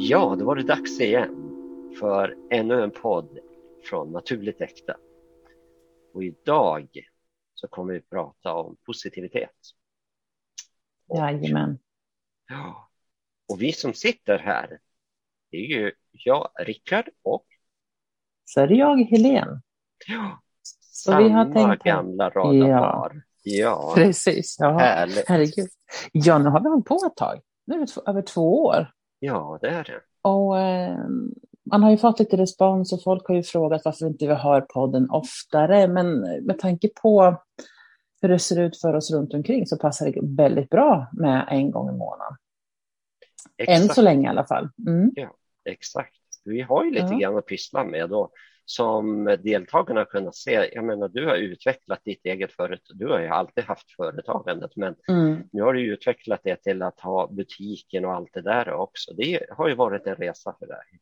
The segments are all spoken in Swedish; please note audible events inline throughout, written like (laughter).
Ja, då var det dags igen för ännu en podd från Naturligt Äkta. Och idag så kommer vi prata om positivitet. Jajamän. Ja, och vi som sitter här, det är ju jag, Rickard och så är det jag, Helene. Ja, Så samma vi har tänkt gamla radarpar. Ja. Ja, Precis, ja. härligt. herregud. Ja, nu har vi hållit på ett tag. Nu är det två, över två år. Ja, det är det. Och eh, man har ju fått lite respons och folk har ju frågat varför inte vi hör podden oftare. Men med tanke på hur det ser ut för oss runt omkring så passar det väldigt bra med en gång i månaden. Än Exakt. så länge i alla fall. Mm. Exakt. Vi har ju lite Ja. grann att pyssla med och som deltagarna har kunnat se, jag menar du har utvecklat ditt eget företag, du har ju alltid haft företagandet men Mm. nu har du utvecklat det till att ha butiken och allt det där också. Det har ju varit en resa för dig.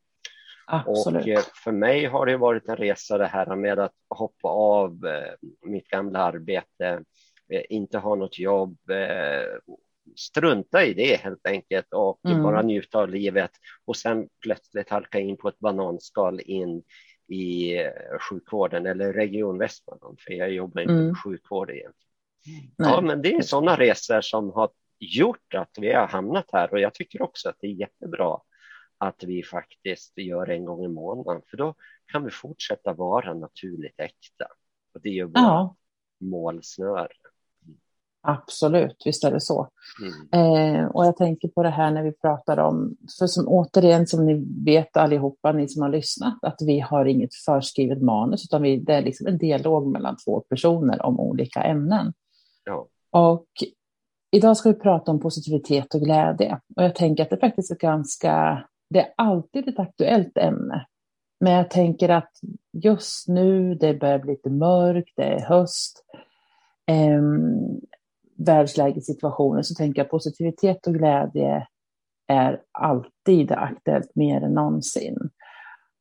Absolut. Och eh, för mig har det varit en resa det här med att hoppa av eh, mitt gamla arbete, eh, inte ha något jobb, strunta i det helt enkelt och Mm. bara njuta av livet och sen plötsligt halka in på ett bananskal in i eh, sjukvården eller Region Västmanland, för jag jobbar inte Mm. med sjukvård egentligen. Nej. Ja, men det är sådana resor som har gjort att vi har hamnat här och jag tycker också att det är jättebra att vi faktiskt gör en gång i månaden, för då kan vi fortsätta vara naturligt äkta. Och det är ju vårt Ja, målsnöre. Absolut. Visst är det så. Mm. Eh, och jag tänker på det här när vi pratar om, för som återigen som ni vet allihopa, ni som har lyssnat, att vi har inget förskrivet manus, utan vi, det är liksom en dialog mellan två personer om olika ämnen. Ja. Och idag ska vi prata om positivitet och glädje. Och jag tänker att det faktiskt är ganska, det är alltid ett aktuellt ämne. Men jag tänker att just nu, det börjar bli lite mörkt, det är höst. Um, världslägessituationen så tänker jag positivitet och glädje är alltid aktuellt mer än någonsin.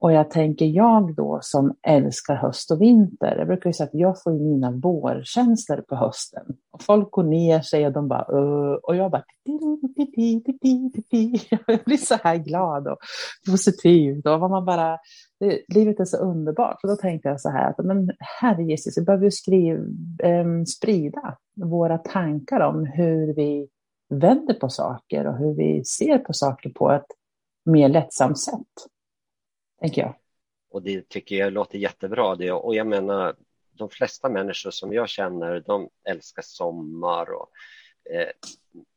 Och jag tänker jag då som älskar höst och vinter, jag brukar ju säga att jag får ju mina vårkänslor på hösten. Och folk går ner sig och de bara "Åh", och jag bara (laughs) jag blir så här glad och positiv. Då var man bara, det, livet är så underbart. Och då tänkte jag så här att men herre Jesus, vi behöver ju skriva, eh, sprida våra tankar om hur vi vänder på saker och hur vi ser på saker på ett mer lättsamt sätt. Tänker jag. Och det tycker jag låter jättebra. Det. Och jag menar, de flesta människor som jag känner, de älskar sommar. Och, eh,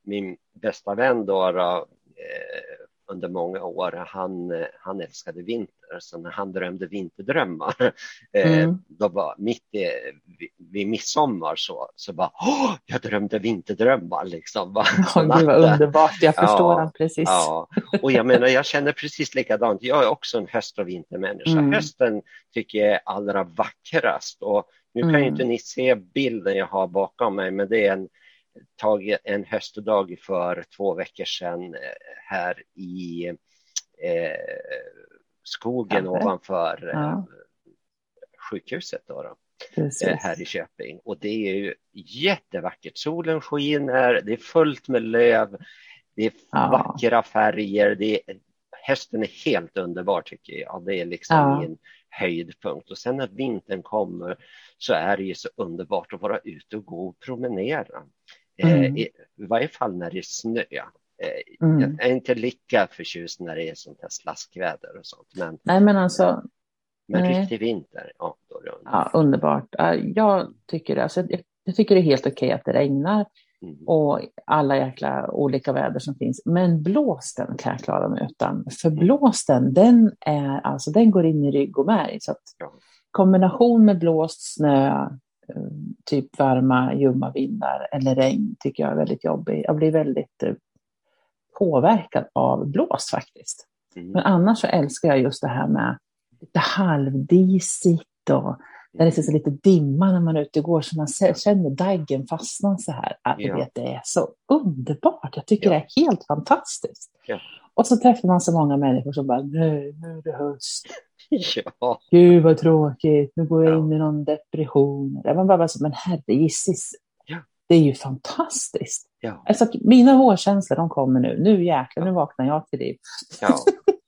min bästa vän då, då eh, under många år, han, eh, han älskade vinter. Så när han drömde vinterdrömmar, (laughs) eh, Mm. då var mitt i, vid, vid midsommar så, så bara, Åh, jag drömde vinterdrömmar liksom. (laughs) va? Ja, gud vad underbart, jag förstår Ja, han precis. Ja, och jag menar, jag känner precis likadant. Jag är också en höst och vintermänniska. Mm. Hösten tycker jag är allra vackrast och nu kan ju Mm. inte ni se bilden jag har bakom mig, men det är en taget en höstdag för två veckor sedan eh, här i eh, skogen Kaffe. ovanför eh, Ja. sjukhuset. Då, då eh, här i Köping. Och det är ju jättevackert. Solen skiner, det är fullt med löv, det är Ja. vackra färger. Det är, hösten är helt underbar tycker jag. Det är liksom Ja. min höjdpunkt. Och sen när vintern kommer så är det ju så underbart att vara ute och gå och promenera. Mm. Eh, i, I varje fall när det är snö. Eh, Mm. Jag är inte lika förtjust när det är sånt här slaskväder och sånt. Men, Nej, men alltså, men Nej. riktig vinter, ja, då är det underbart. ja, underbart. Ja, Jag tycker, alltså, jag, jag tycker det är helt okej att det regnar Mm. och alla jäkla olika väder som finns. Men blåsten kan jag klara mig utan. För blåsten, den, är, alltså, den går in i rygg och märg. Så att kombination med blåst, snö, eh, typ varma, ljumma vindar eller regn tycker jag är väldigt jobbig. Jag blir väldigt eh, påverkad av blåst faktiskt. Mm. Men annars så älskar jag just det här med lite halvdisigt och där det så lite dimma när man är ute och går så man känner daggen fastna så här. Ja, du Ja. vet, det är så underbart. Jag tycker Ja. det är helt fantastiskt. Ja. Och så träffar man så många människor som bara, nej, nu är det höst. (laughs) Ja, Gud vad tråkigt, nu går jag Ja. in i någon depression. Man bara så, men herre gissis, Ja. det är ju fantastiskt. Ja. Alltså, mina vårkänslor de kommer nu. Nu jäklar, nu vaknar jag till liv. (laughs)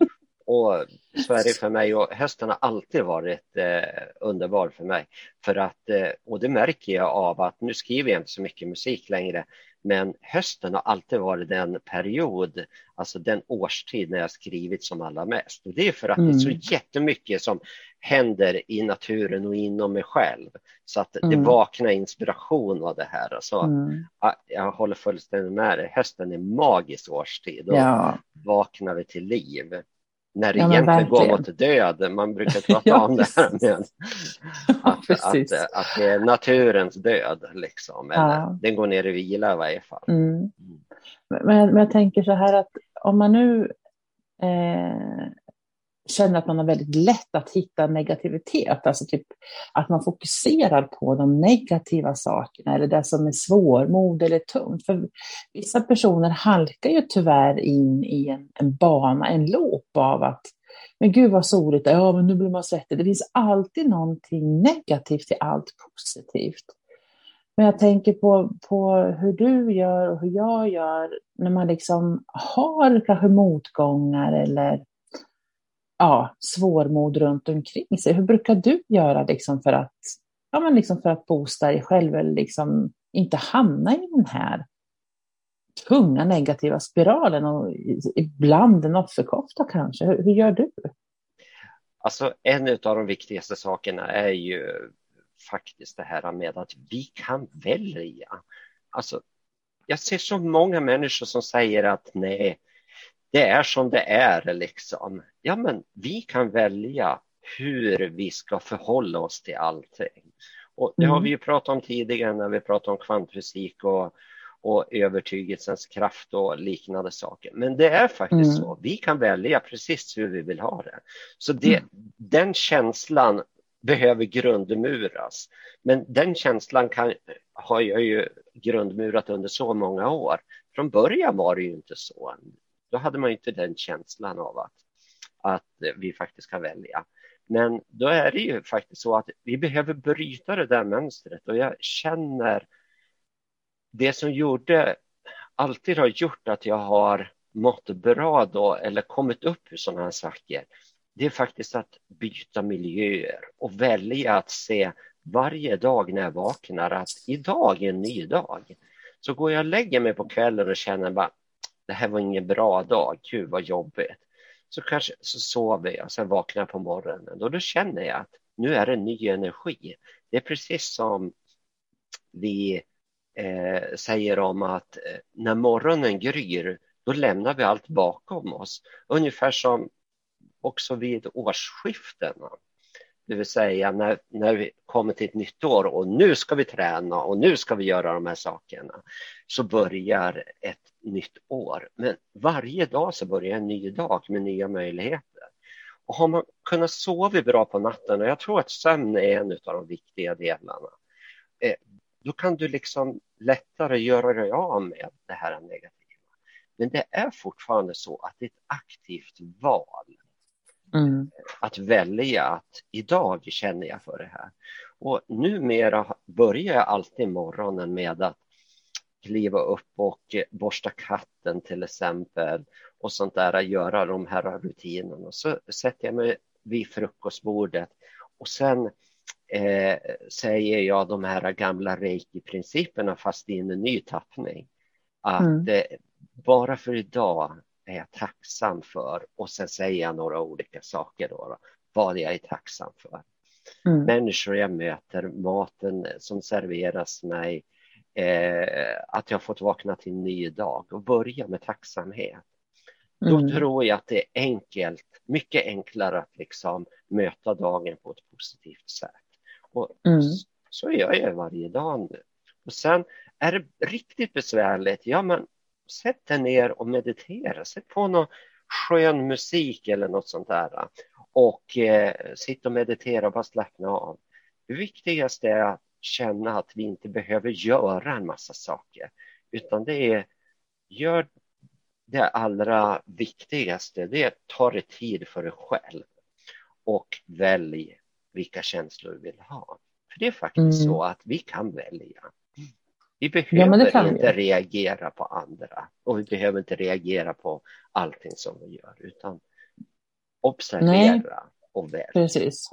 Och det för mig och hösten har alltid varit eh, underbar för mig. För att, eh, och det märker jag av att nu skriver jag inte så mycket musik längre, men hösten har alltid varit den period, alltså den årstid när jag skrivit som allra mest. Och det är för att mm. det är så mm. jättemycket som händer i naturen och inom mig själv. Så att mm. det vaknar inspiration av det här. Alltså, mm. Jag håller fullständigt med dig, hösten är magisk årstid och ja. vaknar vi till liv när det ja, egentligen går mot död. Man brukar (laughs) prata ja, om det här med att, att, att, det är naturens död. Liksom. Eller, ja. Den går ner i vila i varje fall. Mm. mm. Men, men, jag tänker så här att om man nu eh, känner att man har väldigt lätt att hitta negativitet, alltså typ att man fokuserar på de negativa sakerna eller det som är svårmod eller tungt. För vissa personer halkar ju tyvärr in i en, en bana, en loop av att men gud vad soligt, ja men nu blir man svettig. Det finns alltid någonting negativt i allt positivt. Men jag tänker på, på hur du gör och hur jag gör när man liksom har kanske motgångar eller ja, svårmod runt omkring sig. Hur brukar du göra liksom för att, ja, men liksom för att boosta dig själv eller liksom inte hamna i den här tunga negativa spiralen och ibland en offerkofta kanske? Hur, hur gör du? Alltså en av de viktigaste sakerna är ju faktiskt det här med att vi kan välja. Alltså, jag ser så många människor som säger att nej, det är som det är liksom. Ja, men vi kan välja hur vi ska förhålla oss till allting. Och det har mm. vi ju pratat om tidigare när vi pratade om kvantfysik och, och övertygelsens kraft och liknande saker. Men det är faktiskt mm. så. Vi kan välja precis hur vi vill ha det. Så det, mm. den känslan behöver grundmuras. Men den känslan kan, har jag ju grundmurat under så många år. Från början var det ju inte så. Då hade man inte den känslan av att, att vi faktiskt kan välja. Men då är det ju faktiskt så att vi behöver bryta det där mönstret och jag känner det som gjorde, alltid har gjort att jag har mått bra då eller kommit upp ur sådana här saker. Det är faktiskt att byta miljöer och välja att se varje dag när jag vaknar att idag är en ny dag. Så går jag och lägger mig på kvällen och känner bara det här var ingen bra dag, gud vad jobbigt. Så kanske så sover jag, sen vaknar jag på morgonen och då känner jag att nu är det ny energi. Det är precis som vi eh, säger om att eh, när morgonen gryr, då lämnar vi allt bakom oss. Ungefär som också vid årsskiftena. Det vill säga när, när vi kommer till ett nytt år och nu ska vi träna och nu ska vi göra de här sakerna. Så börjar ett nytt år. Men varje dag så börjar en ny dag med nya möjligheter. Och har man kunnat sova bra på natten, och jag tror att sömn är en av de viktiga delarna, eh, då kan du liksom lättare göra dig av med det här negativa. Men det är fortfarande så att det är ett aktivt val. Mm. Att välja att idag känner jag för det här. Och numera börjar jag alltid morgonen med att kliva upp och borsta katten till exempel och sånt där, göra de här rutinerna. Så sätter jag mig vid frukostbordet och sen eh, säger jag de här gamla reiki-principerna fast i en ny tappning. Att mm. eh, bara för idag är jag tacksam för och sen säger jag några olika saker då, då vad jag är tacksam för. Mm. Människor jag möter, maten som serveras mig, eh, att jag fått vakna till en ny dag och börja med tacksamhet. Mm. Då tror jag att det är enkelt, mycket enklare att liksom möta dagen på ett positivt sätt. Och mm. så, så gör jag varje dag nu. Och sen är det riktigt besvärligt, ja men sätt dig ner och meditera, sätt på någon skön musik eller något sånt där och eh, sitt och meditera och bara slappna av. Det viktigaste är att känna att vi inte behöver göra en massa saker, utan det är gör det allra viktigaste, det är ta dig tid för dig själv och välj vilka känslor du vill ha. För det är faktiskt mm. så att vi kan välja. Vi behöver ja, inte reagera på andra och vi behöver inte reagera på allting som vi gör utan observera Nej. och välja. Precis.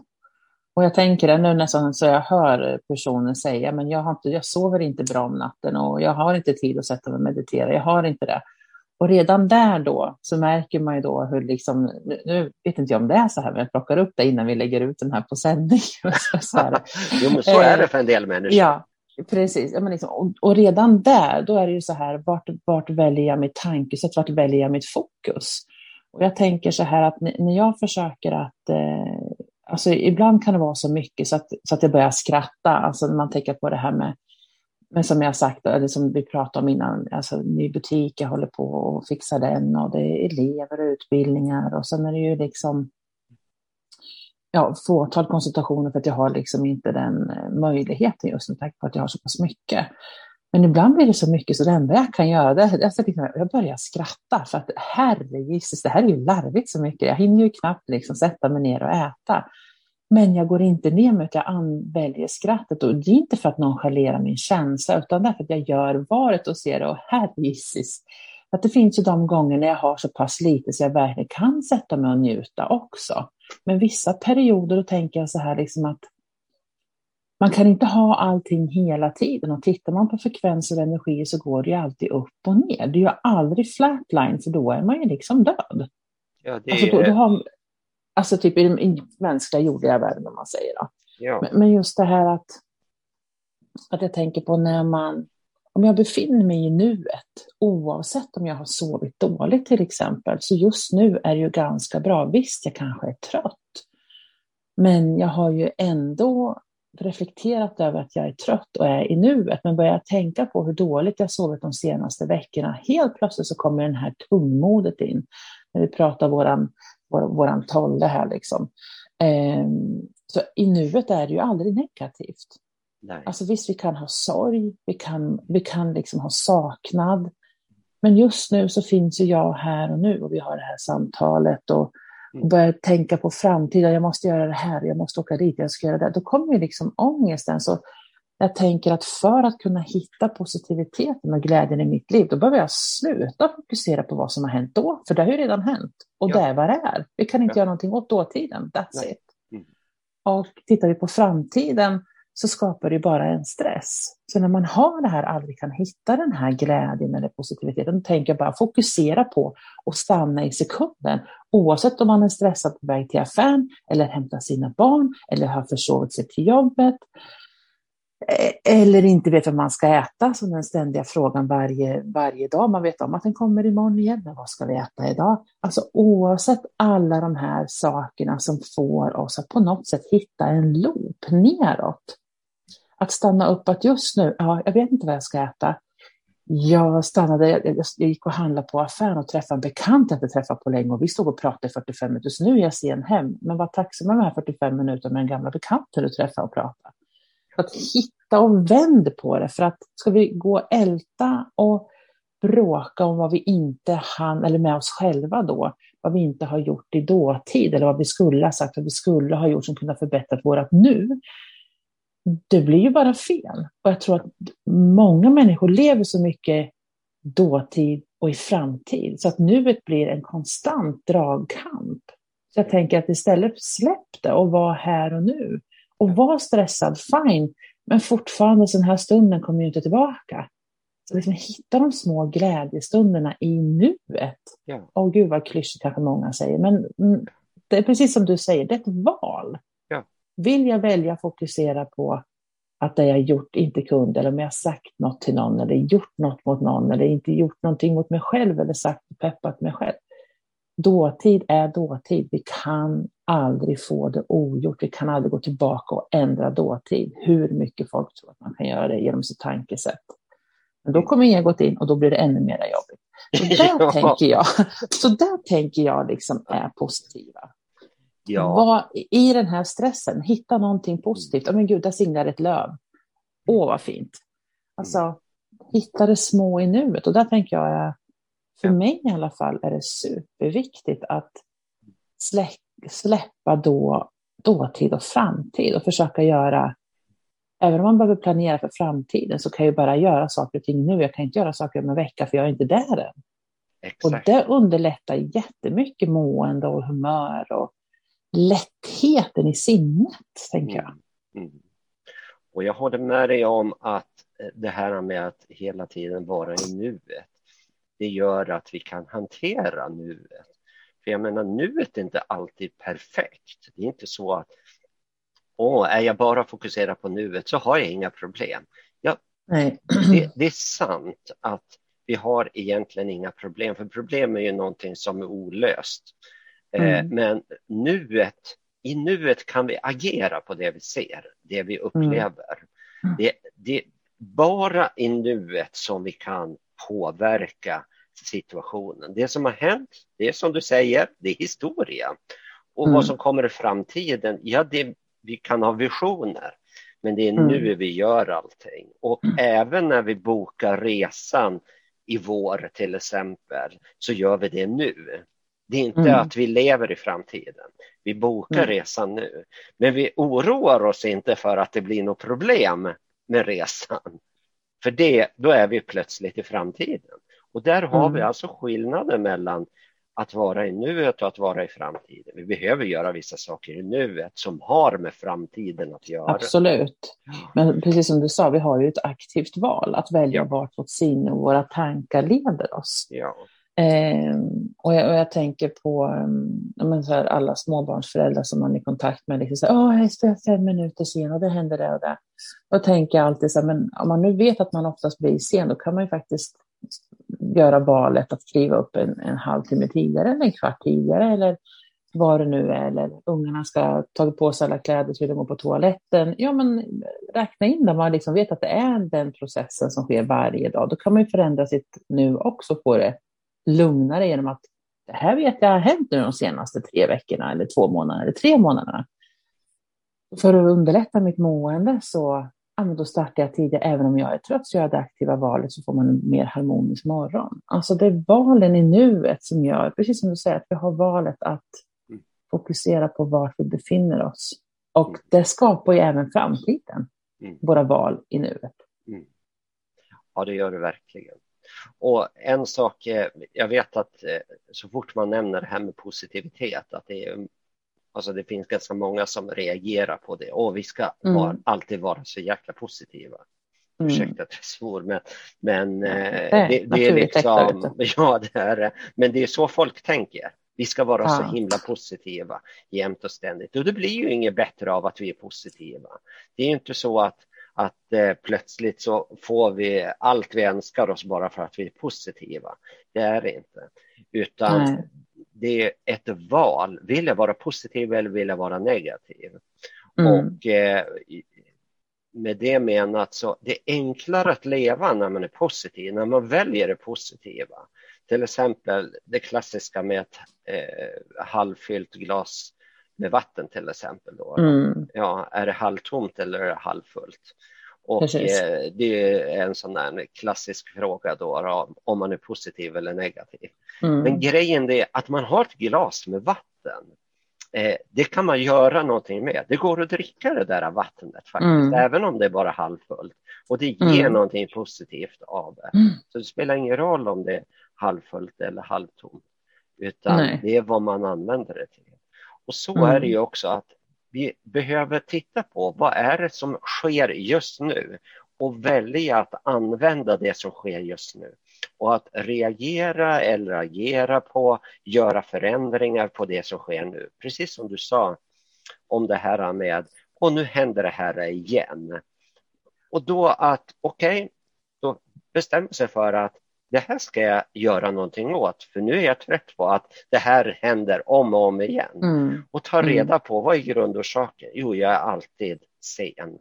Och jag tänker det nu nästan så jag hör personen säga, men jag, har inte, jag sover inte bra om natten och jag har inte tid att sätta mig och meditera, jag har inte det. Och redan där då så märker man ju då hur liksom, nu vet inte jag om det är så här, men jag plockar upp det innan vi lägger ut den här på sändning. (laughs) så (laughs) jo, men så är det för en del människor. Ja, precis. Ja, men liksom, och, och, redan där, då är det ju så här, vart, vart väljer jag mitt tankesätt, vart väljer jag mitt fokus? Och jag tänker så här att när jag försöker att eh, Alltså ibland kan det vara så mycket så att, så att jag börjar skratta. Alltså när man tänker på det här med, men som jag sagt, eller som vi pratade om innan, alltså ny butik, jag håller på och fixa den och det är elever och utbildningar och sen är det ju liksom ja, fåtal konsultationer för att jag har liksom inte den eh, möjligheten just nu, tack vare att jag har så pass mycket. Men ibland blir det så mycket så det enda jag kan göra det är att jag börjar skratta för att herregisses, det här är ju larvigt så mycket. Jag hinner ju knappt liksom sätta mig ner och äta. Men jag går inte ner mig utan jag väljer skrattet och det är inte för att nonchalera min känsla utan därför att jag gör varet och ser det och herregisses. Att det finns ju de gånger när jag har så pass lite så jag verkligen kan sätta mig och njuta också. Men vissa perioder då tänker jag så här liksom att man kan inte ha allting hela tiden och tittar man på frekvenser och energi så går det ju alltid upp och ner. Det är ju aldrig flatline för då är man ju liksom död. Ja, det... alltså, då, då har, alltså typ i den mänskliga jordliga världen om man säger. Då. Ja. Men, men, just det här att, att jag tänker på när man, om jag befinner mig i nuet, oavsett om jag har sovit dåligt till exempel, så just nu är det ju ganska bra. Visst, jag kanske är trött, men jag har ju ändå reflekterat över att jag är trött och är i nuet, men börjar jag tänka på hur dåligt jag sovit de senaste veckorna, helt plötsligt så kommer den här tungmodet in. När vi pratar våran, vår, våran tolle här liksom. Ehm, så i nuet är det ju aldrig negativt. Nej. Alltså visst, vi kan ha sorg, vi kan, vi kan liksom ha saknad. Men just nu så finns ju jag här och nu och vi har det här samtalet och och mm. börjar tänka på framtiden, jag måste göra det här, jag måste åka dit, jag ska göra det, då kommer ju liksom ångesten. Så jag tänker att för att kunna hitta positiviteten och glädjen i mitt liv, då behöver jag sluta fokusera på vad som har hänt då, för det har ju redan hänt. Och ja. det är vad det är. Vi kan inte ja. göra någonting åt dåtiden, that's Nej. it. Mm. Och tittar vi på framtiden så skapar det bara en stress. Så när man har det här, aldrig kan hitta den här glädjen eller positiviteten, då tänker jag bara fokusera på att stanna i sekunden. Oavsett om man är stressad på väg till affären eller hämtar sina barn eller har försovit sig till jobbet eh, eller inte vet vad man ska äta, som den ständiga frågan varje, varje dag. Man vet om att den kommer imorgon igen, men vad ska vi äta idag? Alltså oavsett alla de här sakerna som får oss att på något sätt hitta en loop neråt, att stanna upp att just nu, ja, jag vet inte vad jag ska äta. Jag stannade, jag gick och handlade på affären och träffade en bekant jag inte träffat på länge och vi stod och pratade i 45 minuter, så nu är jag sen hem. Men var tacksam med de här 45 minuterna med den gamla bekanten du träffade och pratade. Att hitta och vänd på det, för att ska vi gå och älta och bråka om vad vi inte hann, eller med oss själva då, vad vi inte har gjort i dåtid, eller vad vi skulle ha sagt, vad vi skulle ha gjort som kunde ha förbättrat vårt nu, det blir ju bara fel. Och jag tror att många människor lever så mycket dåtid och i framtid, så att nuet blir en konstant dragkamp. Så jag tänker att istället släpp det och var här och nu. Och var stressad, fine, men fortfarande den här stunden kommer ju inte tillbaka. Så liksom hitta de små glädjestunderna i nuet. Ja. Åh gud vad klyschigt kanske många säger, men mm, det är precis som du säger, det är ett val. Vill jag välja att fokusera på att det jag gjort inte kunde, eller om jag sagt något till någon, eller gjort något mot någon, eller inte gjort någonting mot mig själv, eller sagt och peppat mig själv. Dåtid är dåtid. Vi kan aldrig få det ogjort. Vi kan aldrig gå tillbaka och ändra dåtid, hur mycket folk tror att man kan göra det genom sitt tankesätt. Men då kommer egot in och då blir det ännu mer jobbigt. Så där, (laughs) ja. tänker, jag, så där tänker jag liksom är positiva. Ja. Var, I den här stressen, hitta någonting positivt. Oh, men gud, där singlar ett löv. Åh, vad fint. Alltså, hitta det små i nuet. Och där tänker jag, för mig i alla fall, är det superviktigt att slä, släppa då, dåtid och framtid och försöka göra även om man behöver planera för framtiden så kan jag bara göra saker och ting nu. Jag kan inte göra saker om en vecka för jag är inte där än. Exakt. Och det underlättar jättemycket mående och humör och lättheten i sinnet, tänker jag. Mm. Mm. Och jag håller med dig om att eh, det här med att hela tiden vara i nuet, det gör att vi kan hantera nuet. För jag menar, nuet är inte alltid perfekt. Det är inte så att åh, är jag bara fokuserad på nuet så har jag inga problem. Ja. Det, det är sant att vi har egentligen inga problem, för problem är ju någonting som är olöst. Eh, mm. Men nuet, i nuet kan vi agera på det vi ser, det vi upplever. Mm. Det, det bara i nuet som vi kan påverka situationen. Det som har hänt, det är som du säger, det är historia. Och mm. vad som kommer i framtiden, ja, det, vi kan ha visioner. Men det är mm. nu vi gör allting. Och mm. även när vi bokar resan i vår till exempel, så gör vi det nu. Det är inte mm. att vi lever i framtiden. Vi bokar mm. resan nu. Men vi oroar oss inte för att det blir något problem med resan. För det, då är vi plötsligt i framtiden. Och där har mm. vi alltså skillnaden mellan att vara i nuet och att vara i framtiden. Vi behöver göra vissa saker i nuet som har med framtiden att göra. Absolut. Men precis som du sa, vi har ju ett aktivt val att välja ja. vart vårt sinne och våra tankar leder oss. Ja. Eh, och, jag, och, jag, tänker på um, så här, alla småbarnsföräldrar som man är i kontakt med. Liksom så här, Åh, jag står fem minuter sen och det händer det och det. Och tänker jag alltid så här, men om man nu vet att man oftast blir sen, då kan man ju faktiskt göra valet att skriva upp en, en halvtimme tidigare eller en kvart tidigare eller vad det nu är, eller ungarna ska ha tagit på sig alla kläder så de går på toaletten. Ja, men räkna in det, man liksom vet att det är den processen som sker varje dag. Då kan man ju förändra sitt nu också på det lugnare genom att det här vet jag har hänt nu de senaste tre veckorna eller två månaderna eller tre månaderna. För att underlätta mitt mående så ja, då startar jag tidigare. Även om jag är trött så gör jag det aktiva valet så får man en mer harmonisk morgon. Alltså det är valen i nuet som gör, precis som du säger, att vi har valet att mm. fokusera på var vi befinner oss. Och det skapar ju även framtiden, mm. våra val i nuet. Mm. Ja, det gör det verkligen. Och en sak, jag vet att eh, så fort man nämner det här med positivitet, att det är Alltså det finns ganska många som reagerar på det och vi ska mm. var, alltid vara så jäkla positiva. Mm. Ursäkta att jag svor, men, men eh, det, det, är liksom, (laughs) ja det är det, men det är så folk tänker. Vi ska vara ja. så himla positiva jämt och ständigt och det blir ju inget bättre av att vi är positiva. Det är inte så att att eh, plötsligt så får vi allt vi önskar oss bara för att vi är positiva. Det är det inte, utan Nej det är ett val. Vill jag vara positiv eller vill jag vara negativ? Mm. Och eh, med det menat så det är enklare att leva när man är positiv, när man väljer det positiva. Till exempel det klassiska med ett eh, halvfyllt glas med vatten till exempel. Då. Mm. Ja, är det halvtomt eller är det halvfullt? Och eh, det är en sån där klassisk fråga då, då, om man är positiv eller negativ. Mm. Men grejen är att man har ett glas med vatten. Eh, det kan man göra någonting med. Det går att dricka det där vattnet faktiskt, mm. även om det är bara halvfullt. Och det ger mm. någonting positivt av det. Mm. Så det spelar ingen roll om det är halvfullt eller halvtomt, utan Nej. det är vad man använder det till. Och så är det mm. ju också att vi behöver titta på vad är det som sker just nu och välja att använda det som sker just nu och att reagera eller agera på, göra förändringar på det som sker nu. Precis som du sa om det här med, och nu händer det här igen. Och då att, okej, okay, då bestämma sig för att det här ska jag göra någonting åt, för nu är jag trött på att det här händer om och om igen. Mm. Och ta mm. reda på vad är grundorsaken? Jo, jag är alltid sen.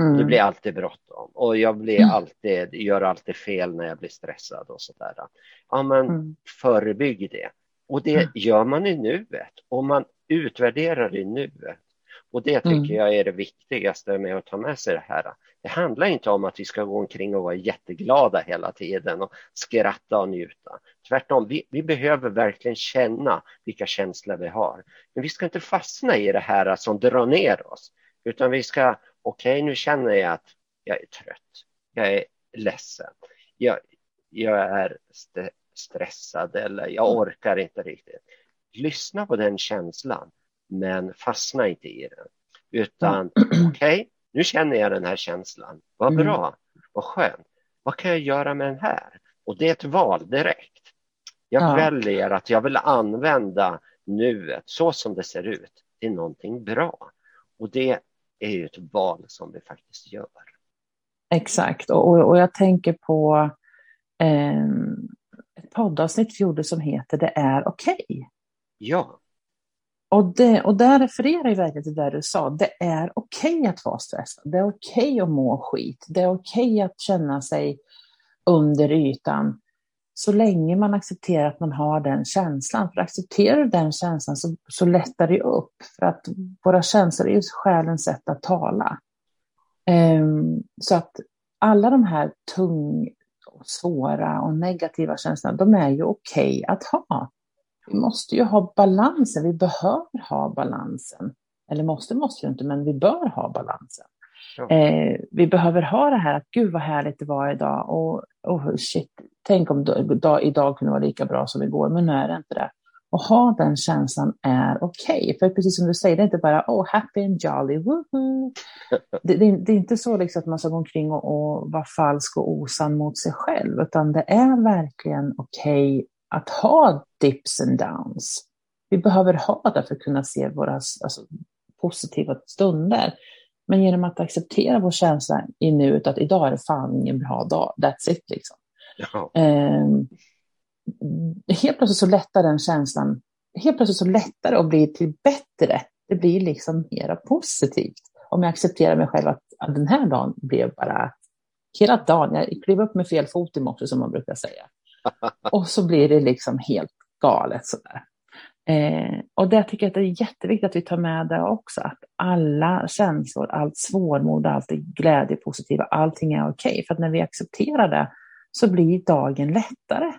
Mm. Det blir alltid bråttom och jag blir mm. alltid, gör alltid fel när jag blir stressad och sådär. Ja, men mm. förebygg det. Och det mm. gör man i nuet och man utvärderar i nuet. Och det tycker mm. jag är det viktigaste med att ta med sig det här. Det handlar inte om att vi ska gå omkring och vara jätteglada hela tiden och skratta och njuta. Tvärtom, vi, vi behöver verkligen känna vilka känslor vi har. Men vi ska inte fastna i det här som drar ner oss, utan vi ska okej, okay, nu känner jag att jag är trött. Jag är ledsen. Jag, jag är st stressad eller jag mm. orkar inte riktigt. Lyssna på den känslan, men fastna inte i den. Utan (clears throat) okej, okay, nu känner jag den här känslan. Vad mm. bra, vad skönt. Vad kan jag göra med den här? Och det är ett val direkt. Jag ja. väljer att jag vill använda nuet så som det ser ut till någonting bra. Och det är ju ett val som vi faktiskt gör. Exakt, och, och jag tänker på eh, ett poddavsnitt vi gjorde som heter Det är okej. Okay. Ja. Och, det, och där refererar jag verkligen till det du sa. Det är okej okay att vara stressad. Det är okej okay att må skit. Det är okej okay att känna sig under ytan. Så länge man accepterar att man har den känslan. För accepterar du den känslan så, så lättar det upp. För att våra känslor är ju själens sätt att tala. Um, så att alla de här tunga, svåra och negativa känslorna, de är ju okej att ha. Vi måste ju ha balansen, vi behöver ha balansen. Eller måste, måste ju inte, men vi bör ha balansen. Eh, vi behöver ha det här att gud vad härligt det var idag och oh, shit, tänk om dag, idag kunde vara lika bra som igår, men nu är det inte det. Och ha den känslan är okej. Okay. För precis som du säger, det är inte bara oh, happy and jolly, woohoo. (laughs) Det, det, det, är inte så liksom att man ska gå omkring och, och vara falsk och osann mot sig själv, utan det är verkligen okej okay att ha dips and downs. Vi behöver ha det för att kunna se våra alltså, positiva stunder. Men genom att acceptera vår känsla i nuet att idag är det fan ingen bra dag, that's it liksom. Ja. Eh, helt plötsligt så lättar den känslan, helt plötsligt så lättar det och blir till bättre. Det blir liksom mera positivt. Om jag accepterar mig själv att, att den här dagen blev bara, hela dagen, jag klev upp med fel fot i morse som man brukar säga. Och så blir det liksom helt galet sådär. Eh, och det tycker jag att det är jätteviktigt att vi tar med det också, att alla känslor, allt svårmod, allt det glädje, positiva, allting är okej. Okay. För att när vi accepterar det så blir dagen lättare.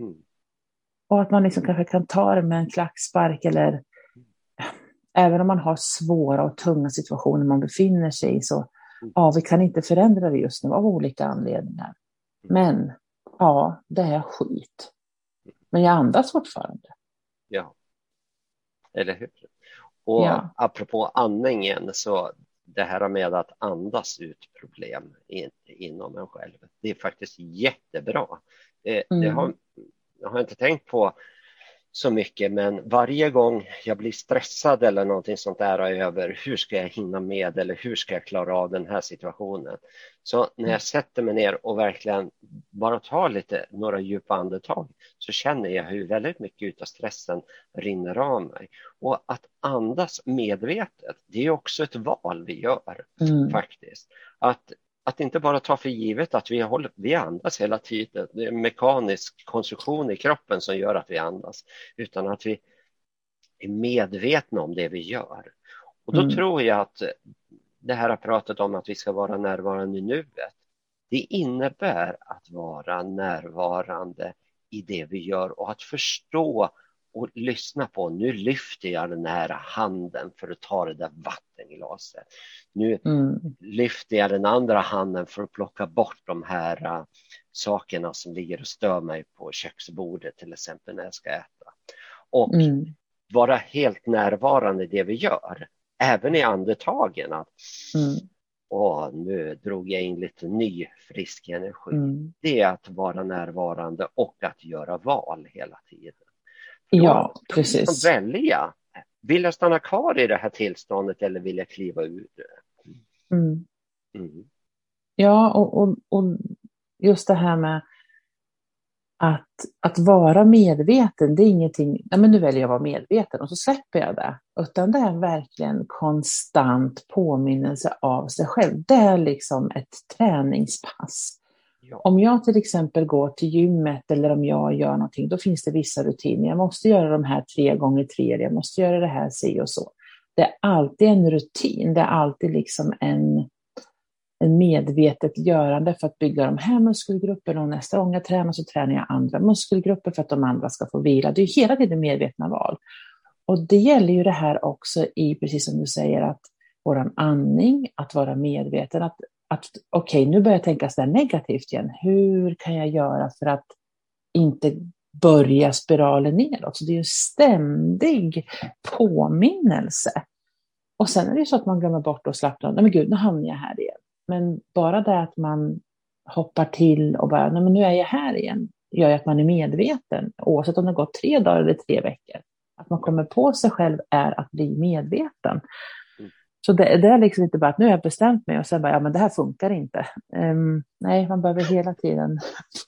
Mm. Och att man liksom kanske kan ta det med en klackspark eller även om man har svåra och tunga situationer man befinner sig i så, mm. ja, vi kan inte förändra det just nu av olika anledningar. Mm. Men, ja, det är skit. Men jag andas fortfarande. Ja. Eller hur? Och ja. apropå andningen, så det här med att andas ut problem in, inom en själv, det är faktiskt jättebra. Eh, mm. Det har, jag har inte tänkt på så mycket, men varje gång jag blir stressad eller någonting sånt där över hur ska jag hinna med eller hur ska jag klara av den här situationen? Så när jag mm. sätter mig ner och verkligen bara tar lite, några djupa andetag så känner jag hur väldigt mycket av stressen rinner av mig. Och att andas medvetet, det är också ett val vi gör mm. faktiskt. Att att inte bara ta för givet att vi, håller, vi andas hela tiden. Det är en mekanisk konstruktion i kroppen som gör att vi andas, utan att vi är medvetna om det vi gör. Och då mm. tror jag att det här pratet om att vi ska vara närvarande i nuet, det innebär att vara närvarande i det vi gör och att förstå och lyssna på. Nu lyfter jag den här handen för att ta det där vattenglaset. Nu mm. lyfter jag den andra handen för att plocka bort de här uh, sakerna som ligger och stör mig på köksbordet till exempel när jag ska äta. Och mm. vara helt närvarande i det vi gör, även i andetagen. Att, mm. Åh, nu drog jag in lite ny frisk energi. Mm. Det är att vara närvarande och att göra val hela tiden. Ja, precis. Att välja. Vill jag stanna kvar i det här tillståndet eller vill jag kliva ur det? Mm. Mm. Ja, och, och, och just det här med att, att vara medveten, det är ingenting, nej men nu väljer jag att vara medveten och så släpper jag det. Utan det är verkligen konstant påminnelse av sig själv. Det är liksom ett träningspass. Om jag till exempel går till gymmet eller om jag gör någonting, då finns det vissa rutiner. Jag måste göra de här tre gånger tre, jag måste göra det här si och så. Det är alltid en rutin, det är alltid liksom en, en medvetet görande för att bygga de här muskelgrupperna och nästa gång jag tränar så tränar jag andra muskelgrupper för att de andra ska få vila. Det är hela tiden medvetna val. Och det gäller ju det här också i, precis som du säger, att våran andning, att vara medveten, att, att okej, okay, nu börjar jag tänka så negativt igen. Hur kan jag göra för att inte börja spiralen neråt? Så det är en ständig påminnelse. Och sen är det ju så att man glömmer bort att slappna Nej men gud, nu hamnar jag här igen. Men bara det att man hoppar till och bara, nej men nu är jag här igen, gör ju att man är medveten, oavsett om det gått tre dagar eller tre veckor. Att man kommer på sig själv är att bli medveten. Så det, det, är liksom inte bara att nu har jag bestämt mig och sen bara, ja men det här funkar inte. Um, nej, man behöver hela tiden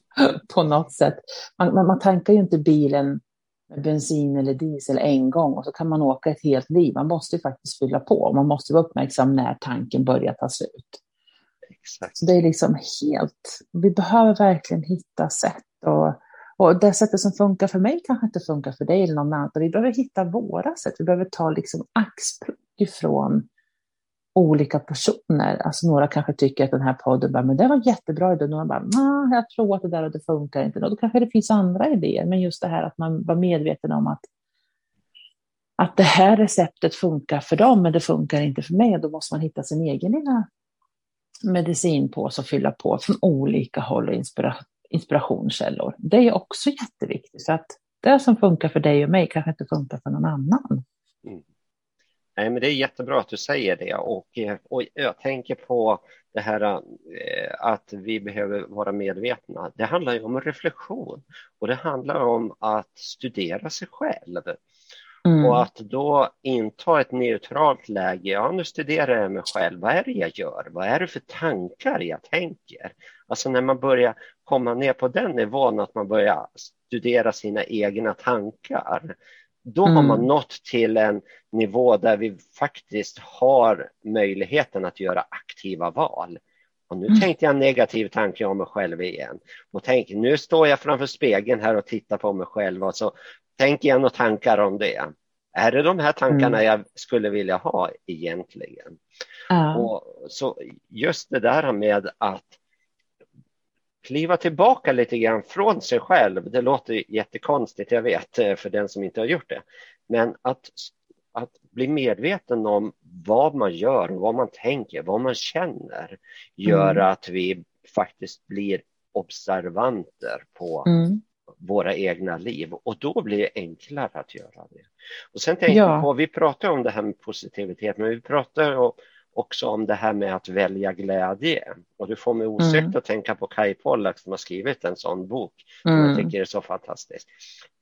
(laughs) på något sätt. Man, man, man tankar ju inte bilen med bensin eller diesel en gång och så kan man åka ett helt liv. Man måste ju faktiskt fylla på. Man måste vara uppmärksam när tanken börjar ta slut. Exakt. Så det är liksom helt, vi behöver verkligen hitta sätt och, och det sättet som funkar för mig kanske inte funkar för dig eller någon annan. Vi behöver hitta våra sätt. Vi behöver ta liksom axplock ifrån olika personer. Alltså några kanske tycker att den här podden bara, men det var jättebra idé. Några bara, nah, jag tror att det där och det funkar inte. Och då kanske det finns andra idéer. Men just det här att man var medveten om att att det här receptet funkar för dem, men det funkar inte för mig. Och då måste man hitta sin egen lilla medicinpåse och fylla på från olika håll och inspira inspirationskällor. Det är också jätteviktigt. Så att det som funkar för dig och mig kanske inte funkar för någon annan. Nej, men det är jättebra att du säger det och, och jag tänker på det här eh, att vi behöver vara medvetna. Det handlar ju om reflektion och det handlar om att studera sig själv. Mm. Och att då inta ett neutralt läge. Ja, nu studerar jag mig själv. Vad är det jag gör? Vad är det för tankar jag tänker? Alltså när man börjar komma ner på den nivån att man börjar studera sina egna tankar. Då mm. har man nått till en nivå där vi faktiskt har möjligheten att göra aktiva val. Och nu mm. tänkte jag en negativ tanke om mig själv igen. Och tänk, nu står jag framför spegeln här och tittar på mig själv och så tänker jag några tankar om det. Är det de här tankarna mm. jag skulle vilja ha egentligen? Ja. Och så just det där med att kliva tillbaka lite grann från sig själv. Det låter jättekonstigt, jag vet, eh, för den som inte har gjort det. Men att, att bli medveten om vad man gör, vad man tänker, vad man känner gör mm. att vi faktiskt blir observanter på mm. våra egna liv och då blir det enklare att göra det. Och sen tänker ja. jag på, vi pratar om det här med positivitet, men vi pratar om också om det här med att välja glädje. Och du får mig osökt mm. att tänka på Kai Pollak som har skrivit en sån bok som mm. jag tycker är så fantastisk.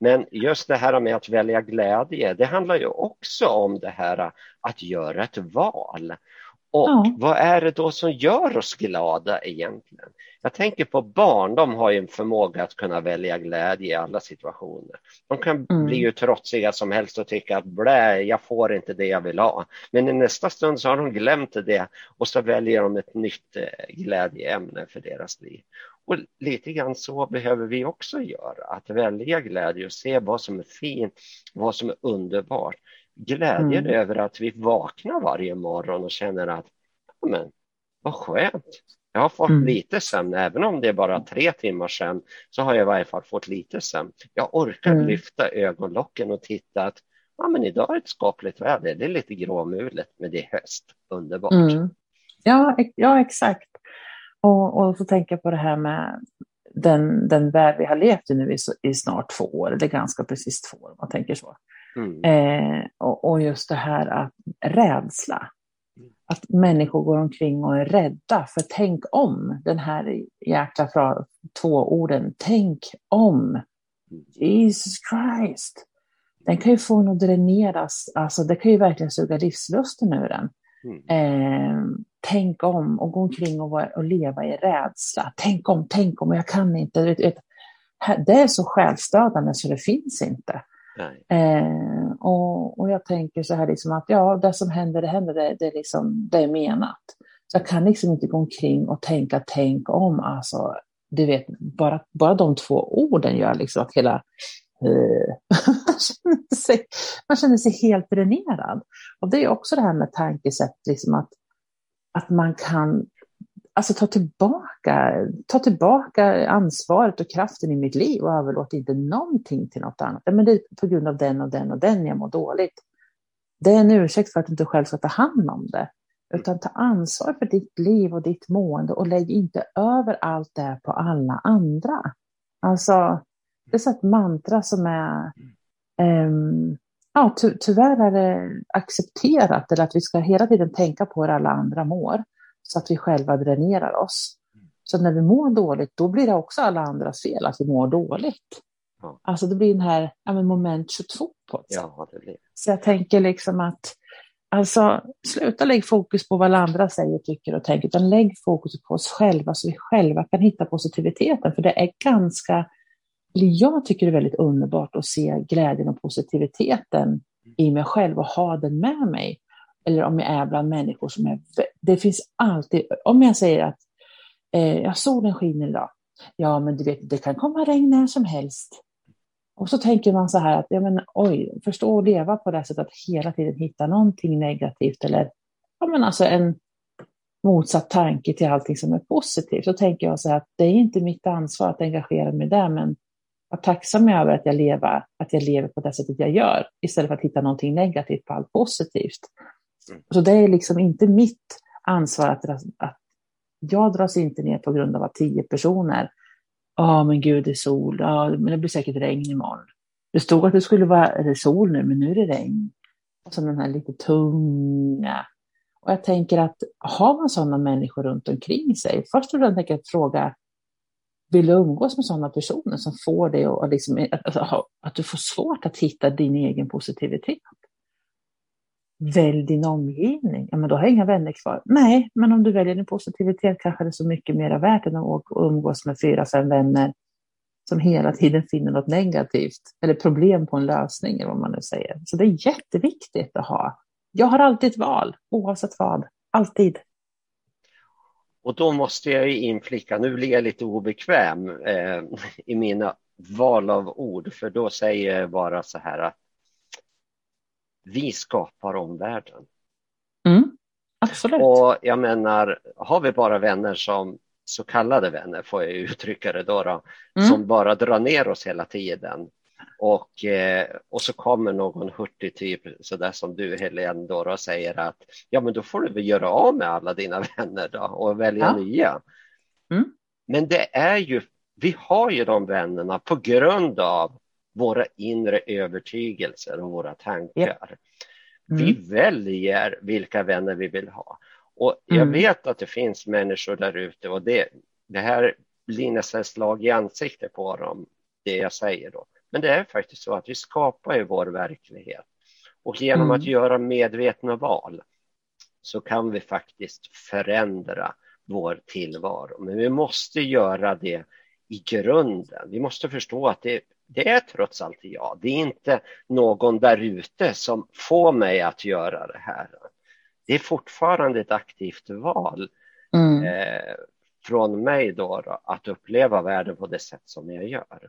Men just det här med att välja glädje, det handlar ju också om det här att göra ett val. Och ja. vad är det då som gör oss glada egentligen? Jag tänker på barn, de har ju en förmåga att kunna välja glädje i alla situationer. De kan mm. bli ju trotsiga som helst och tycka att blä, jag får inte det jag vill ha. Men i nästa stund så har de glömt det och så väljer de ett nytt eh, glädjeämne för deras liv. Och lite grann så behöver vi också göra, att välja glädje och se vad som är fint, vad som är underbart. Glädjen mm. över att vi vaknar varje morgon och känner att men, vad skönt, jag har fått mm. lite sömn, även om det är bara tre timmar sömn så har jag i varje fall fått lite sömn. Jag orkar mm. lyfta ögonlocken och titta att ja, men idag är det ett skapligt väder. Det är lite gråmulet, men det är höst. Underbart. Mm. Ja, ja, exakt. Och, och så tänker jag på det här med den, den värld vi har levt i nu i, i snart två år, eller ganska precis två år om man tänker så. Mm. Eh, och, och, just det här att rädsla att människor går omkring och är rädda. För tänk om, den här jäkla två orden, tänk om. Jesus Christ. Den kan ju få en att dräneras, alltså det kan ju verkligen suga livslusten ur den. Mm. Eh, tänk om och gå omkring och, och, leva i rädsla. Tänk om, tänk om, jag kan inte. Det är så självstödande så det finns inte. Eh, och, och jag tänker så här liksom att ja, det som händer, det händer, det, det, liksom, det är menat. Så jag kan liksom inte gå omkring och tänka, tänk om, alltså, du vet, bara, bara de två orden gör liksom att hela eh, (laughs) man, känner sig, man känner sig helt dränerad. Och det är också det här med tankesätt, liksom att, att man kan alltså ta tillbaka, ta tillbaka ansvaret och kraften i mitt liv och överlåt inte någonting till något annat. Men det är på grund av den och den och den jag mår dåligt. Det är en ursäkt för att du inte själv ska ta hand om det. Utan ta ansvar för ditt liv och ditt mående och lägg inte över allt det på alla andra. Alltså, det är så ett mantra som är um, ja, ty tyvärr är det accepterat, eller att vi ska hela tiden tänka på hur alla andra mår, så att vi själva dränerar oss. Så när vi mår dåligt, då blir det också alla andras fel att vi mår dåligt. Ja. Alltså det blir den här ja, men moment 22 på ett sätt. Ja, det blir. Så jag tänker liksom att Alltså, sluta lägga fokus på vad alla andra säger, tycker och tänker, utan lägg fokus på oss själva så vi själva kan hitta positiviteten. För det är ganska, jag tycker det är väldigt underbart att se glädjen och positiviteten i mig själv och ha den med mig. Eller om jag är bland människor som är, det finns alltid, om jag säger att eh, ja, solen skiner idag, ja men du vet, det kan komma regn när som helst. Och så tänker man så här att, ja men oj, förstå att leva på det sättet att hela tiden hitta någonting negativt eller, ja men alltså en motsatt tanke till allting som är positivt. Så tänker jag så här att det är inte mitt ansvar att engagera mig där, men vara tacksam över att jag, lever, att jag lever på det sättet jag gör, istället för att hitta någonting negativt på allt positivt. Så det är liksom inte mitt ansvar att, att jag dras inte ner på grund av att tio personer Ja, men gud, det är sol. Ja, men det blir säkert regn imorgon. Det stod att det skulle vara det sol nu, men nu är det regn. Och så den här lite tunga. Och jag tänker att har man sådana människor runt omkring sig, först och främst tänker jag fråga, vill du umgås med sådana personer som får dig att, liksom, att, att du får svårt att hitta din egen positivitet? Välj din omgivning. Ja, men då har jag inga vänner kvar. Nej, men om du väljer din positivitet kanske det är så mycket mer värt än att umgås med fyra, fem vänner som hela tiden finner något negativt eller problem på en lösning, eller vad man nu säger. Så det är jätteviktigt att ha. Jag har alltid ett val, oavsett vad. Alltid. Och då måste jag inflicka, nu blir jag lite obekväm eh, i mina val av ord, för då säger jag bara så här att vi skapar omvärlden. Mm, absolut. Och jag menar, har vi bara vänner som så kallade vänner, får jag (laughs) uttrycka det då, då mm. som bara drar ner oss hela tiden. Och, eh, och så kommer någon hurtig typ, sådär som du Helene, då, och säger att ja, men då får du väl göra av med alla dina (laughs) vänner då och välja ja. nya. Mm. Men det är ju, vi har ju de vännerna på grund av våra inre övertygelser och våra tankar. Mm. Vi väljer vilka vänner vi vill ha. Och jag mm. vet att det finns människor där ute och det, det här blir nästan slag i ansiktet på dem, det jag säger då. Men det är faktiskt så att vi skapar ju vår verklighet. Och genom mm. att göra medvetna val så kan vi faktiskt förändra vår tillvaro. Men vi måste göra det i grunden. Vi måste förstå att det det är trots allt jag. Det är inte någon där ute som får mig att göra det här. Det är fortfarande ett aktivt val mm. eh, från mig då, då, att uppleva världen på det sätt som jag gör.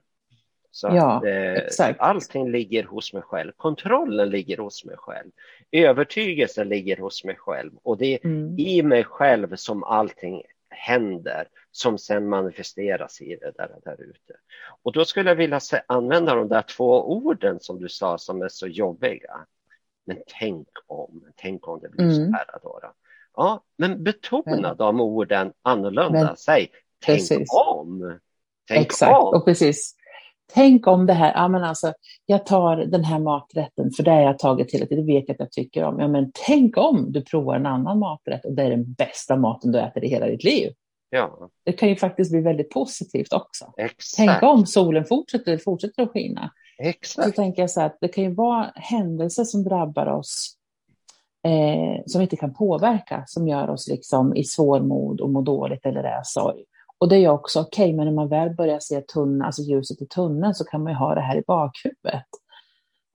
Så ja, att, eh, allting ligger hos mig själv. Kontrollen ligger hos mig själv. Övertygelsen ligger hos mig själv och det är mm. i mig själv som allting händer som sen manifesteras i det där, där ute. Och då skulle jag vilja använda de där två orden som du sa som är så jobbiga. Men tänk om, tänk om det blir mm. så här då. Ja, men betona mm. de orden annorlunda. Men, Säg, tänk precis. om. Tänk Exakt, om. och precis. Tänk om det här, ja men alltså, jag tar den här maträtten för det har jag tagit tiden, det vet jag att jag tycker om. Ja men tänk om du provar en annan maträtt och det är den bästa maten du äter i hela ditt liv. Ja. Det kan ju faktiskt bli väldigt positivt också. Exakt. Tänk om solen fortsätter, fortsätter att skina. Exakt. Så tänker jag så att det kan ju vara händelser som drabbar oss eh, som vi inte kan påverka, som gör oss liksom i svårmod och må dåligt eller är sorg. Och det är också okej, okay, men när man väl börjar se tunneln, alltså ljuset i tunneln så kan man ju ha det här i bakhuvudet.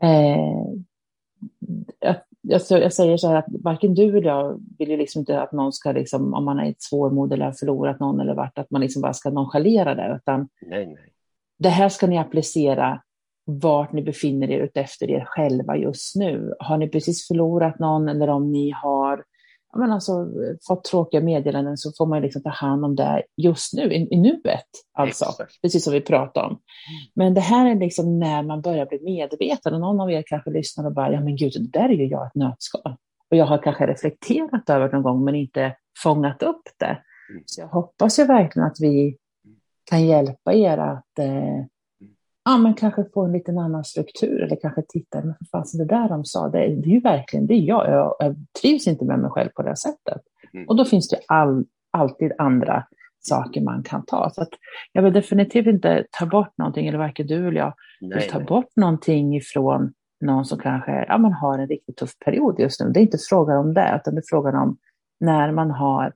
Eh, jag, jag, säger så här att varken du eller jag vill ju liksom inte att någon ska, liksom, om man är i ett svårmod eller har förlorat någon eller vart, att man liksom bara ska nonchalera det. Utan nej, nej. Det här ska ni applicera vart ni befinner er utefter er själva just nu. Har ni precis förlorat någon eller om ni har men alltså, fått tråkiga meddelanden så får man liksom ta hand om det just nu, i, i nuet. Alltså, Exakt. precis som vi pratade om. Men det här är liksom när man börjar bli medveten och någon av er kanske lyssnar och bara, ja men gud, det där är ju jag ett nötskal. Och jag har kanske reflekterat över någon gång men inte fångat upp det. Mm. Så jag hoppas ju verkligen att vi kan hjälpa er att eh, ja, men kanske få en liten annan struktur eller kanske titta, men för fasen det där de sa, det, det är ju verkligen det är jag. jag. Jag trivs inte med mig själv på det sättet. Mm. Och då finns det all, alltid andra saker man kan ta. Så jag vill definitivt inte ta bort någonting, eller varken du eller jag nej, vill ta nej. bort någonting ifrån någon som kanske ja, man har en riktigt tuff period just nu. Det är inte frågan om det, utan det är frågan om när man har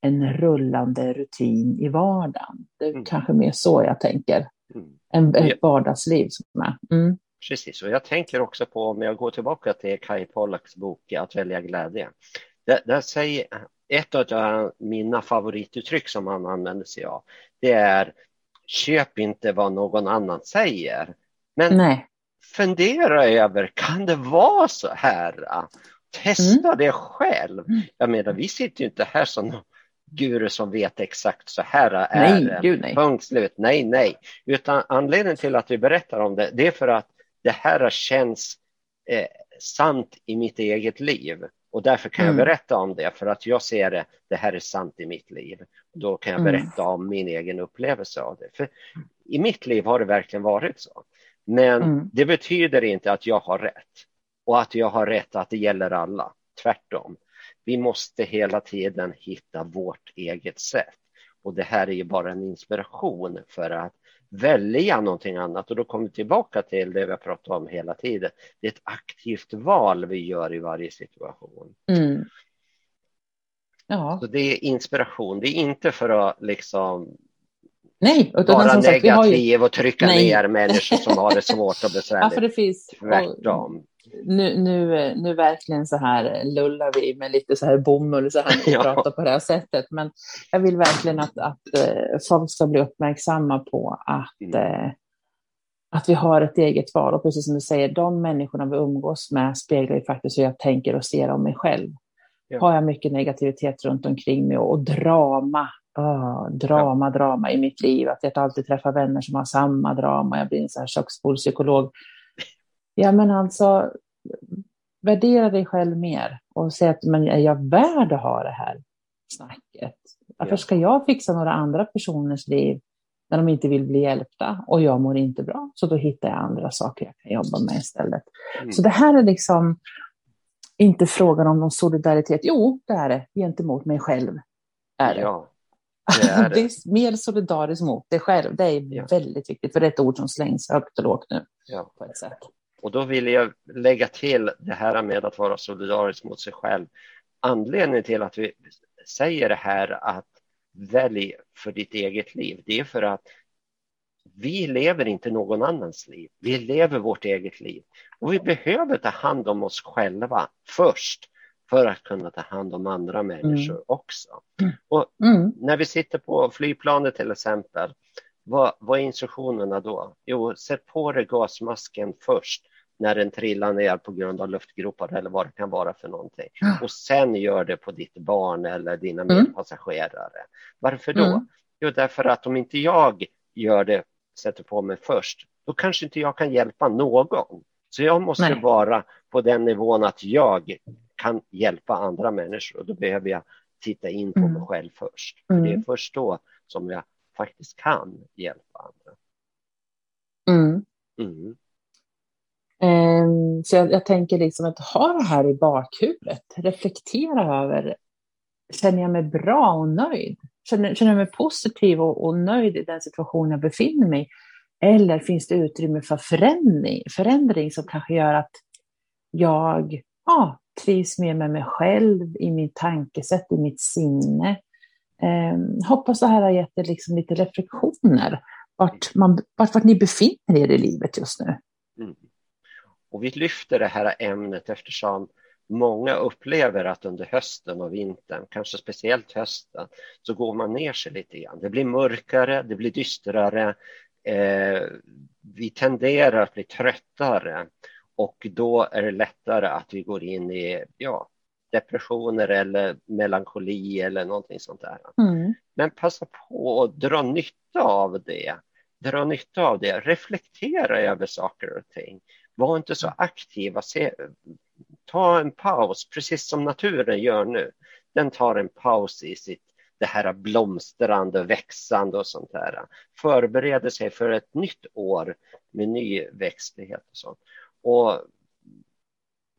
en rullande rutin i vardagen. Det är mm. kanske mer så jag tänker. En, ett vardagsliv som är. Mm. Precis, och jag tänker också på om jag går tillbaka till Kai Pollaks bok Att välja glädje. Där, där säger, ett av mina favorituttryck som han använder sig av, det är köp inte vad någon annan säger. Men Nej. fundera över, kan det vara så här? Testa mm. det själv. Mm. Jag menar, vi sitter ju inte här som guru som vet exakt så här är nej, gud, nej. punkt slut. Nej, nej. Utan anledningen till att vi berättar om det, det är för att det här känns eh, sant i mitt eget liv. Och därför kan mm. jag berätta om det, för att jag ser det, det här är sant i mitt liv. Då kan jag mm. berätta mm. om min egen upplevelse av det. För i mitt liv har det verkligen varit så. Men mm. det betyder inte att jag har rätt. Och att jag har rätt att det gäller alla. Tvärtom. Vi måste hela tiden hitta vårt eget sätt. Och det här är ju bara en inspiration för att välja någonting annat och då kommer vi tillbaka till det vi har pratat om hela tiden. Det är ett aktivt val vi gör i varje situation. Mm. Ja. Så det är inspiration, det är inte för att liksom Nej, vara negativ ju... och trycka Nej. ner människor som har det svårt och besvärligt. (laughs) Ja, för det finns... Tvärtom nu, nu, nu verkligen så här lullar vi med lite så här bomull så här (laughs) ja. pratar på det här sättet. Men jag vill verkligen att, att uh, folk ska bli uppmärksamma på att, mm. uh, att vi har ett eget val. Och precis som du säger, de människorna vi umgås med speglar ju faktiskt hur jag tänker och ser om mig själv. Ja. Har jag mycket negativitet runt omkring mig och, och drama, oh, drama, ja. drama i mitt liv. Att jag alltid träffar vänner som har samma drama. Jag blir en så här köksbordspsykolog Ja, men alltså, värdera dig själv mer och säg att men är jag värd att ha det här snacket? Varför ja. ska jag fixa några andra personers liv när de inte vill bli hjälpta och jag mår inte bra? Så då hittar jag andra saker jag kan jobba med istället. Mm. Så det här är liksom inte frågan om någon solidaritet. Jo, det är det gentemot mig själv. Är det. Ja, det, är (laughs) det. det är mer solidariskt mot dig själv. Det är ja. väldigt viktigt, för det är ett ord som slängs högt och lågt nu. Ja. På ett sätt. Och då vill jag lägga till det här med att vara solidarisk mot sig själv. Anledningen till att vi säger det här att välj för ditt eget liv, det är för att vi lever inte någon annans liv. Vi lever vårt eget liv och vi behöver ta hand om oss själva först för att kunna ta hand om andra människor mm. också. Mm. Och mm. när vi sitter på flygplanet till exempel, vad, vad är instruktionerna då? Jo, sätt på dig gasmasken först när den trillar ner på grund av luftgropar eller vad det kan vara för någonting. Och sen gör det på ditt barn eller dina mm. medpassagerare. Varför då? Mm. Jo, därför att om inte jag gör det, sätter på mig först, då kanske inte jag kan hjälpa någon. Så jag måste Nej. vara på den nivån att jag kan hjälpa andra människor och då behöver jag titta in på mm. mig själv först. För det är mm. först då som jag faktiskt kan hjälpa andra. Mm. Mm. Um, så jag, jag, tänker liksom att ha det här i bakhuvudet, reflektera över, känner jag mig bra och nöjd? Känner, känner jag mig positiv och, och nöjd i den situation jag befinner mig Eller finns det utrymme för förändring, förändring som kanske gör att jag ja, trivs mer med mig själv, i min tankesätt, i mitt sinne. Eh, hoppas det här har gett er liksom lite reflektioner vart, man, vart, vart ni befinner er i livet just nu. Mm. Och vi lyfter det här ämnet eftersom många upplever att under hösten och vintern, kanske speciellt hösten, så går man ner sig lite grann. Det blir mörkare, det blir dystrare. Eh, vi tenderar att bli tröttare och då är det lättare att vi går in i ja, depressioner eller melankoli eller någonting sånt där. Mm. Men passa på att dra nytta av det. Dra nytta av det, reflektera över saker och ting. Var inte så aktiva. Se, ta en paus, precis som naturen gör nu. Den tar en paus i sitt det här blomstrande, växande och sånt där. Förbereder sig för ett nytt år med ny växtlighet och sånt. Och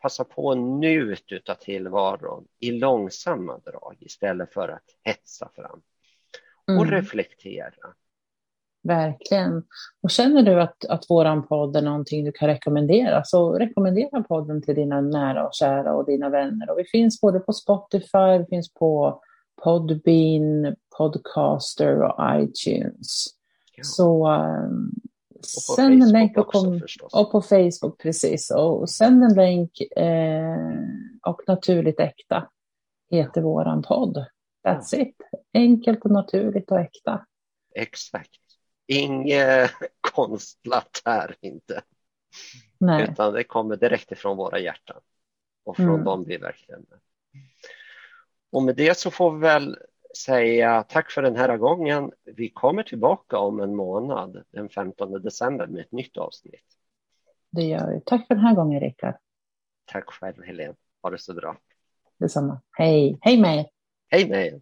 passa på att njuta av tillvaron i långsamma drag istället för att hetsa fram. Och mm. reflektera. Verkligen. Och känner du att, att våran podd är någonting du kan rekommendera, så rekommendera podden till dina nära och kära och dina vänner. Och vi finns både på Spotify, vi finns på Podbean, Podcaster och iTunes. Ja. Så um, sänd en länk och, kom, också, och på Facebook, precis. Och sänd en länk eh, och naturligt äkta heter våran podd. That's ja. it. Enkelt och naturligt och äkta. Exakt. Inget (laughs) konstlat här inte. Nej. Utan det kommer direkt ifrån våra hjärtan och från mm. dem vi verkligen är. Och med det så får vi väl säga tack för den här gången. Vi kommer tillbaka om en månad, den 15 december, med ett nytt avsnitt. Det gör vi. Tack för den här gången, Rickard. Tack själv, Helene. Ha det så bra. Detsamma. Hej. Hej med Hej med